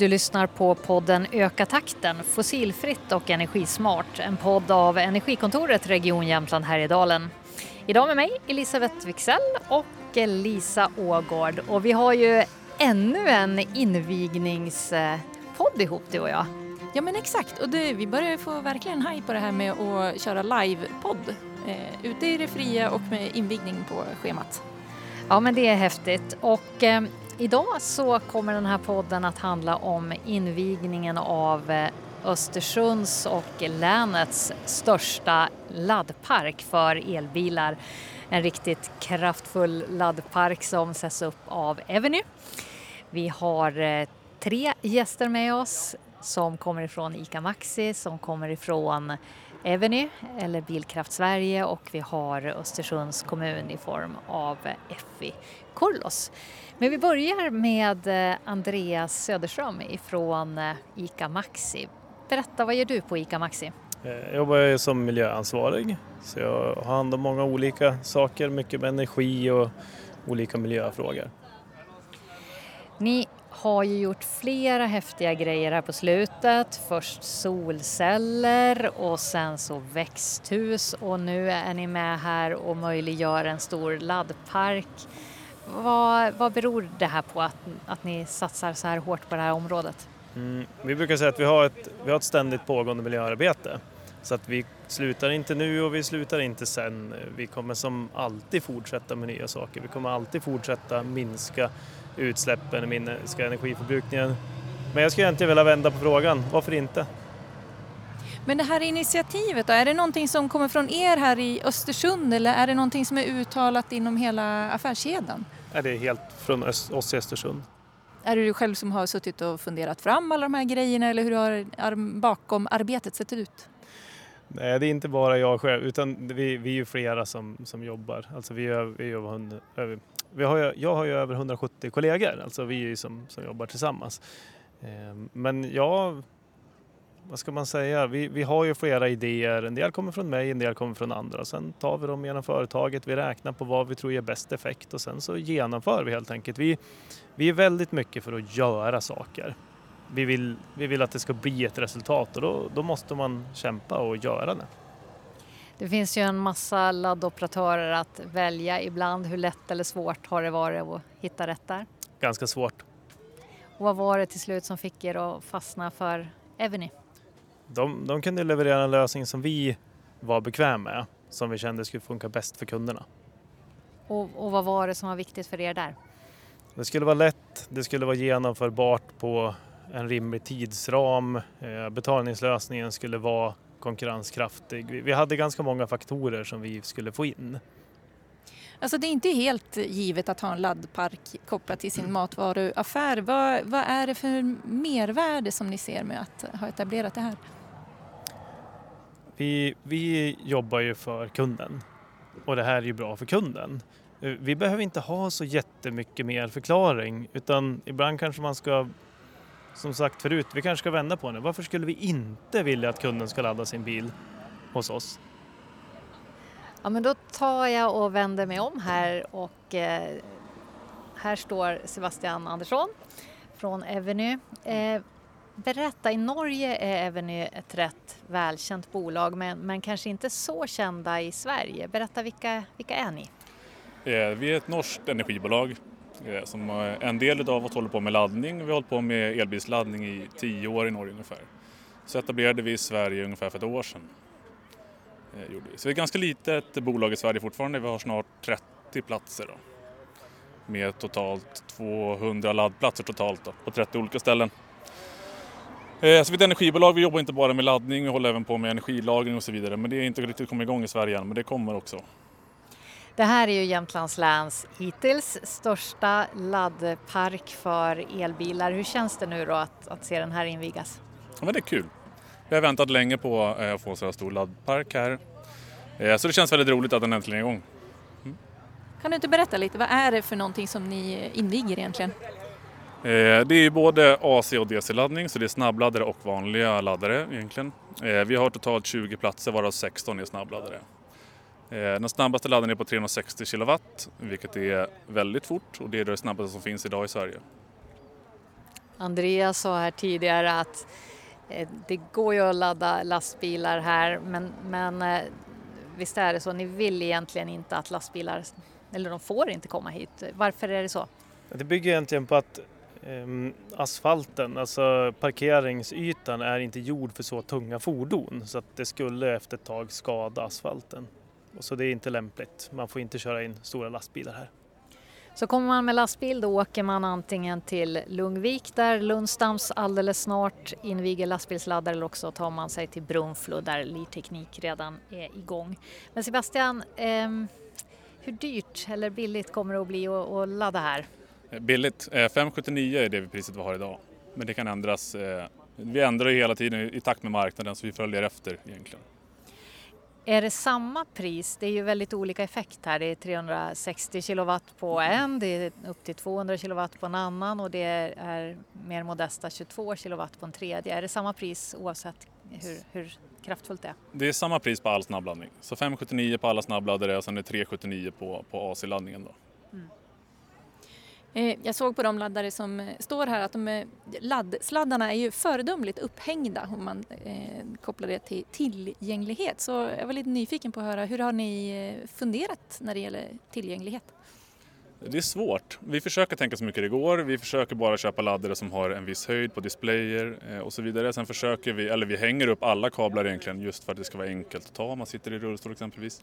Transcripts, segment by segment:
Du lyssnar på podden Öka takten, fossilfritt och energismart. En podd av Energikontoret Region Jämtland Härjedalen. Idag med mig Elisabeth Wixell och Lisa Ågård. Och vi har ju ännu en invigningspodd ihop du och jag. Ja men exakt och det, vi börjar få verkligen haj på det här med att köra livepodd. Eh, ute i det fria och med invigning på schemat. Ja men det är häftigt och eh, idag så kommer den här podden att handla om invigningen av eh, Östersunds och länets största laddpark för elbilar. En riktigt kraftfull laddpark som sätts upp av Eveny. Vi har eh, tre gäster med oss som kommer ifrån ICA Maxi, som kommer ifrån Eveny eller Bilkraft Sverige och vi har Östersunds kommun i form av FI Korlos. Men vi börjar med eh, Andreas Söderström ifrån eh, ICA Maxi. Berätta, vad gör du på ICA Maxi? Eh, jag jobbar som miljöansvarig så jag har hand om många olika saker, mycket med energi och olika miljöfrågor. Ni har ju gjort flera häftiga grejer här på slutet. Först solceller och sen så växthus och nu är ni med här och möjliggör en stor laddpark. Vad, vad beror det här på att, att ni satsar så här hårt på det här området? Mm, vi brukar säga att vi har, ett, vi har ett ständigt pågående miljöarbete. Så att vi slutar inte nu och vi slutar inte sen. Vi kommer som alltid fortsätta med nya saker. Vi kommer alltid fortsätta minska utsläppen, minska energiförbrukningen. Men jag skulle egentligen vilja vända på frågan, varför inte? Men det här initiativet då, är det någonting som kommer från er här i Östersund eller är det någonting som är uttalat inom hela affärskedjan? Är det är helt från oss i Östersund. Är det du själv som har suttit och funderat fram alla de här grejerna eller hur har bakom arbetet sett ut? Nej, det är inte bara jag själv utan vi, vi är ju flera som, som jobbar. Alltså vi är, vi är över, vi har, jag har ju över 170 kollegor, alltså vi är ju som, som jobbar tillsammans. Ehm, men ja, vad ska man säga, vi, vi har ju flera idéer. En del kommer från mig, en del kommer från andra. Sen tar vi dem genom företaget, vi räknar på vad vi tror ger bäst effekt och sen så genomför vi helt enkelt. Vi, vi är väldigt mycket för att göra saker. Vi vill, vi vill att det ska bli ett resultat och då, då måste man kämpa och göra det. Det finns ju en massa laddoperatörer att välja ibland. Hur lätt eller svårt har det varit att hitta rätt där? Ganska svårt. Och vad var det till slut som fick er att fastna för Eveny? De, de kunde leverera en lösning som vi var bekväma med, som vi kände skulle funka bäst för kunderna. Och, och vad var det som var viktigt för er där? Det skulle vara lätt, det skulle vara genomförbart på en rimlig tidsram. Eh, betalningslösningen skulle vara konkurrenskraftig. Vi hade ganska många faktorer som vi skulle få in. Alltså det är inte helt givet att ha en laddpark kopplat till sin matvaruaffär. Vad, vad är det för mervärde som ni ser med att ha etablerat det här? Vi, vi jobbar ju för kunden och det här är ju bra för kunden. Vi behöver inte ha så jättemycket mer förklaring utan ibland kanske man ska som sagt förut, vi kanske ska vända på det. Varför skulle vi inte vilja att kunden ska ladda sin bil hos oss? Ja, men då tar jag och vänder mig om här och eh, här står Sebastian Andersson från Eveny. Eh, berätta, i Norge är Eveny ett rätt välkänt bolag men, men kanske inte så kända i Sverige. Berätta, vilka, vilka är ni? Eh, vi är ett norskt energibolag som eh, en del av oss håller på med laddning. Vi har hållit på med elbilsladdning i tio år i Norge ungefär. Så etablerade vi i Sverige ungefär för ett år sedan. Eh, så vi är ett ganska litet bolag i Sverige fortfarande. Vi har snart 30 platser då. Med totalt 200 laddplatser totalt då, på 30 olika ställen. Eh, så vi är ett energibolag, vi jobbar inte bara med laddning, vi håller även på med energilagring och så vidare. Men det är inte riktigt kommit igång i Sverige än, men det kommer också. Det här är ju Jämtlands läns hittills största laddpark för elbilar. Hur känns det nu då att, att se den här invigas? Ja, men det är kul. Vi har väntat länge på eh, att få en så här stor laddpark här. Eh, så det känns väldigt roligt att den äntligen är igång. Mm. Kan du inte berätta lite, vad är det för någonting som ni inviger egentligen? Eh, det är både AC och DC-laddning, så det är snabbladdare och vanliga laddare egentligen. Vi har totalt 20 platser varav 16 är snabbladdare. Eh, den snabbaste laddaren är på 360 kW, vilket är väldigt fort och det är det snabbaste som finns idag i Sverige. Andreas sa här tidigare att eh, det går ju att ladda lastbilar här men, men eh, visst är det så, ni vill egentligen inte att lastbilar, eller de får inte komma hit. Varför är det så? Det bygger egentligen på att um, asfalten, alltså parkeringsytan är inte gjord för så tunga fordon så att det skulle efter ett tag skada asfalten. Och så det är inte lämpligt. Man får inte köra in stora lastbilar här. Så kommer man med lastbil då åker man antingen till Lungvik där Lundstams alldeles snart inviger lastbilsladdare eller också tar man sig till Brunflo där Lirteknik redan är igång. Men Sebastian, eh, hur dyrt eller billigt kommer det att bli att, att ladda här? Billigt. 579 är det priset vi har idag. Men det kan ändras. Eh, vi ändrar hela tiden i takt med marknaden så vi följer efter egentligen. Är det samma pris? Det är ju väldigt olika effekt här. Det är 360 kilowatt på en, det är upp till 200 kilowatt på en annan och det är mer modesta 22 kilowatt på en tredje. Är det samma pris oavsett hur, hur kraftfullt det är? Det är samma pris på all snabbladdning. Så 579 på alla snabbladdare och sen är det 379 på, på AC-laddningen. Då. Eh, jag såg på de laddare som eh, står här att de är, laddsladdarna är ju föredömligt upphängda om man eh, kopplar det till tillgänglighet. Så jag var lite nyfiken på att höra, hur har ni funderat när det gäller tillgänglighet? Det är svårt. Vi försöker tänka så mycket det går. Vi försöker bara köpa laddare som har en viss höjd på displayer och så vidare. Sen försöker vi, eller vi hänger upp alla kablar egentligen just för att det ska vara enkelt att ta om man sitter i rullstol exempelvis.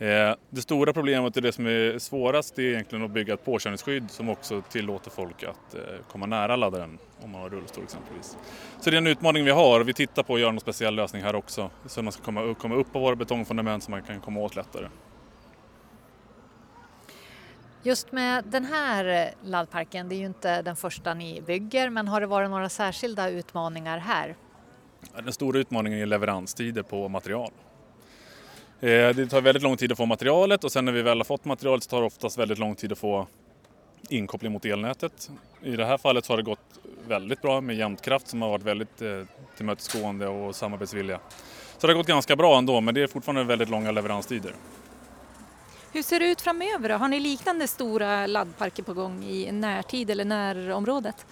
Eh, det stora problemet och det som är svårast är egentligen att bygga ett påkörningsskydd som också tillåter folk att eh, komma nära laddaren om man har rullstol exempelvis. Så det är en utmaning vi har och vi tittar på att göra någon speciell lösning här också så att man ska komma, komma upp på våra betongfundament så man kan komma åt lättare. Just med den här laddparken, det är ju inte den första ni bygger men har det varit några särskilda utmaningar här? Den stora utmaningen är leveranstider på material. Eh, det tar väldigt lång tid att få materialet och sen när vi väl har fått materialet så tar det oftast väldigt lång tid att få inkoppling mot elnätet. I det här fallet har det gått väldigt bra med Jämtkraft som har varit väldigt eh, tillmötesgående och samarbetsvilliga. Så det har gått ganska bra ändå men det är fortfarande väldigt långa leveranstider. Hur ser det ut framöver då? Har ni liknande stora laddparker på gång i närtid eller närområdet?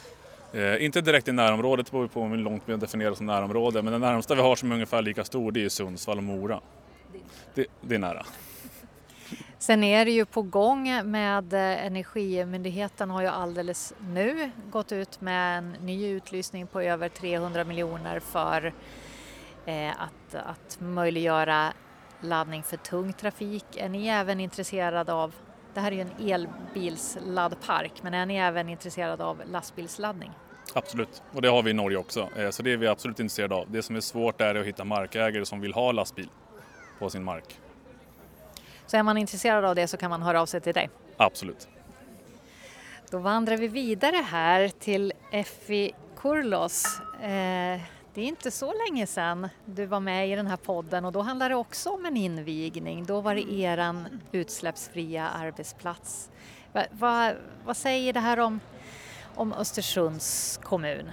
Eh, inte direkt i närområdet, det beror på hur långt vi definierar som närområde, men den närmsta vi har som är ungefär lika stor det är Sundsvall och Mora det, det är nära. Sen är det ju på gång med eh, Energimyndigheten har ju alldeles nu gått ut med en ny utlysning på över 300 miljoner för eh, att, att möjliggöra laddning för tung trafik. Är ni även intresserade av, det här är ju en elbilsladdpark, men är ni även intresserade av lastbilsladdning? Absolut, och det har vi i Norge också, eh, så det är vi absolut intresserade av. Det som är svårt är att hitta markägare som vill ha lastbil på sin mark. Så är man intresserad av det så kan man höra av sig till dig? Absolut. Då vandrar vi vidare här till Effi Kurlos. Eh, det är inte så länge sedan du var med i den här podden och då handlade det också om en invigning. Då var det eran utsläppsfria arbetsplats. Va, va, vad säger det här om, om Östersunds kommun?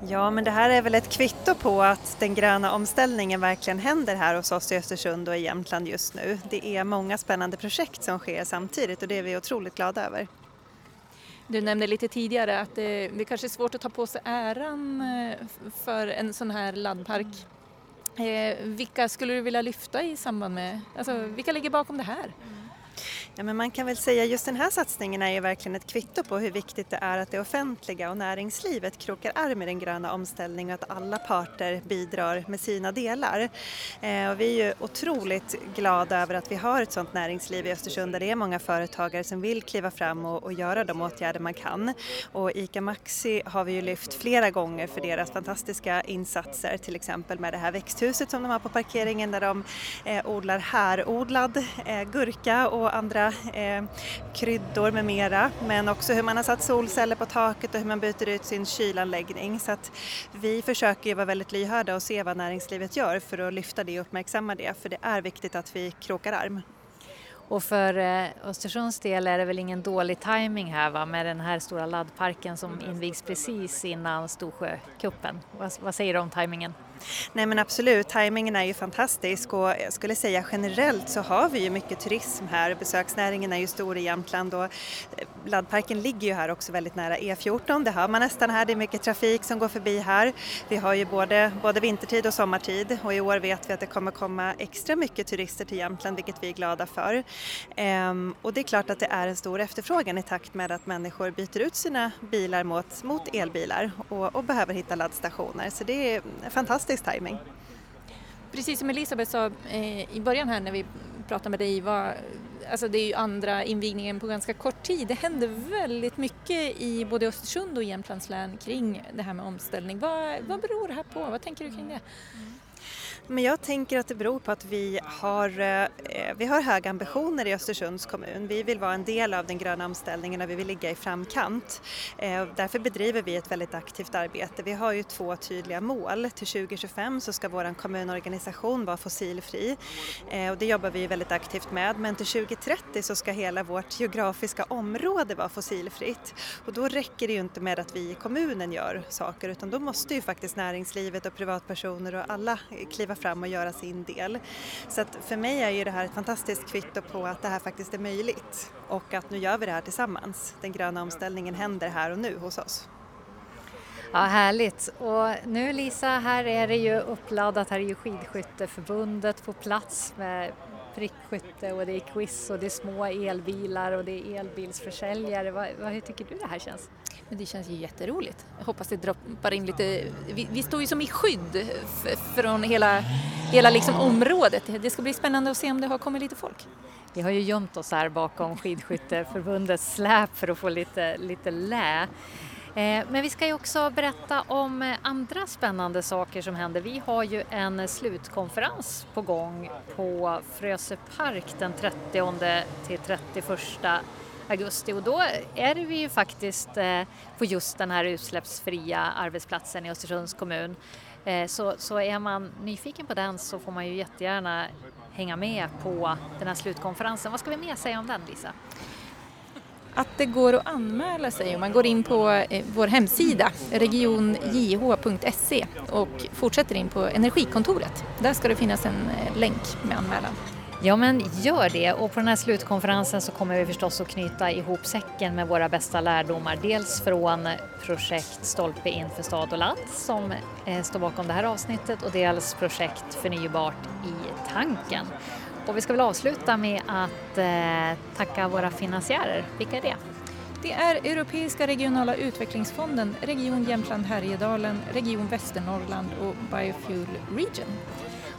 Ja, men det här är väl ett kvitto på att den gröna omställningen verkligen händer här hos oss i Östersund och i Jämtland just nu. Det är många spännande projekt som sker samtidigt och det är vi otroligt glada över. Du nämnde lite tidigare att det, det kanske är svårt att ta på sig äran eh, för en sån här laddpark. Eh, vilka skulle du vilja lyfta i samband med, alltså vilka ligger bakom det här? Ja, men man kan väl säga just den här satsningen är ju verkligen ett kvitto på hur viktigt det är att det offentliga och näringslivet krokar arm i den gröna omställningen och att alla parter bidrar med sina delar. Eh, och vi är ju otroligt glada över att vi har ett sådant näringsliv i Östersund där det är många företagare som vill kliva fram och, och göra de åtgärder man kan. Och ICA Maxi har vi ju lyft flera gånger för deras fantastiska insatser, till exempel med det här växthuset som de har på parkeringen där de eh, odlar härodlad eh, gurka och andra eh, kryddor med mera men också hur man har satt solceller på taket och hur man byter ut sin kylanläggning. Så att vi försöker ju vara väldigt lyhörda och se vad näringslivet gör för att lyfta det och uppmärksamma det för det är viktigt att vi krokar arm. Och för eh, Östersunds del är det väl ingen dålig timing här va? med den här stora laddparken som invigs precis innan Storsjökuppen. Vad, vad säger du om tajmingen? Nej men absolut, tajmingen är ju fantastisk och jag skulle säga generellt så har vi ju mycket turism här. Besöksnäringen är ju stor i Jämtland och eh, laddparken ligger ju här också väldigt nära E14. Det hör man nästan här, det är mycket trafik som går förbi här. Vi har ju både, både vintertid och sommartid och i år vet vi att det kommer komma extra mycket turister till Jämtland vilket vi är glada för. Ehm, och det är klart att det är en stor efterfrågan i takt med att människor byter ut sina bilar mot, mot elbilar och, och behöver hitta laddstationer. Så det är fantastiskt fantastisk timing. Precis som Elisabeth sa eh, i början här när vi pratade med dig, var, alltså det är ju andra invigningen på ganska kort tid. Det händer väldigt mycket i både Östersund och Jämtlands län kring det här med omställning. Vad, vad beror det här på? Vad tänker du kring det? Men jag tänker att det beror på att vi har, eh, vi har höga ambitioner i Östersunds kommun. Vi vill vara en del av den gröna omställningen och vi vill ligga i framkant. Eh, därför bedriver vi ett väldigt aktivt arbete. Vi har ju två tydliga mål. Till 2025 så ska vår kommunorganisation vara fossilfri eh, och det jobbar vi väldigt aktivt med. Men till 2030 så ska hela vårt geografiska område vara fossilfritt och då räcker det ju inte med att vi i kommunen gör saker utan då måste ju faktiskt näringslivet och privatpersoner och alla kliva fram och göra sin del. Så att för mig är ju det här ett fantastiskt kvitto på att det här faktiskt är möjligt och att nu gör vi det här tillsammans. Den gröna omställningen händer här och nu hos oss. Ja, härligt. Och nu Lisa, här är det ju uppladdat, här är ju Skidskytteförbundet på plats med prickskytte och det är quiz och det är små elbilar och det är elbilsförsäljare. Vad, vad, hur tycker du det här känns? Men det känns ju jätteroligt. Jag hoppas det droppar in lite, vi, vi står ju som i skydd från hela, hela liksom området. Det ska bli spännande att se om det har kommit lite folk. Vi har ju gömt oss här bakom Skidskytteförbundets släp för att få lite, lite lä. Eh, men vi ska ju också berätta om andra spännande saker som händer. Vi har ju en slutkonferens på gång på Frösö Park den 30 till 31 augusti och då är vi ju faktiskt eh, på just den här utsläppsfria arbetsplatsen i Östersunds kommun. Eh, så, så är man nyfiken på den så får man ju jättegärna hänga med på den här slutkonferensen. Vad ska vi mer säga om den Lisa? att det går att anmäla sig om man går in på eh, vår hemsida regionjh.se och fortsätter in på Energikontoret. Där ska det finnas en länk med anmälan. Ja men gör det och på den här slutkonferensen så kommer vi förstås att knyta ihop säcken med våra bästa lärdomar. Dels från projekt Stolpe in för stad och land som eh, står bakom det här avsnittet och dels projekt Förnybart i tanken. Och vi ska väl avsluta med att eh, tacka våra finansiärer. Vilka är det? Det är Europeiska regionala utvecklingsfonden, Region Jämtland Härjedalen, Region Västernorrland och Biofuel Region.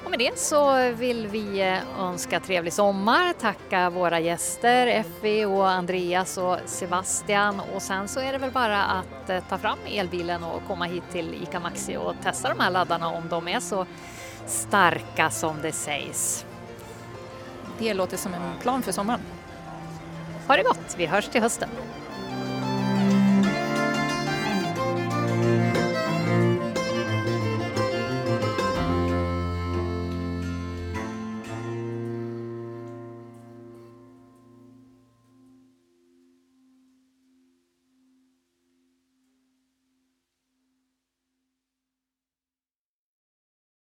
Och med det så vill vi eh, önska trevlig sommar, tacka våra gäster Effie och Andreas och Sebastian och sen så är det väl bara att eh, ta fram elbilen och komma hit till ICA Maxi och testa de här laddarna om de är så starka som det sägs. Det låter som en plan för sommaren. Ha det gott, vi hörs till hösten.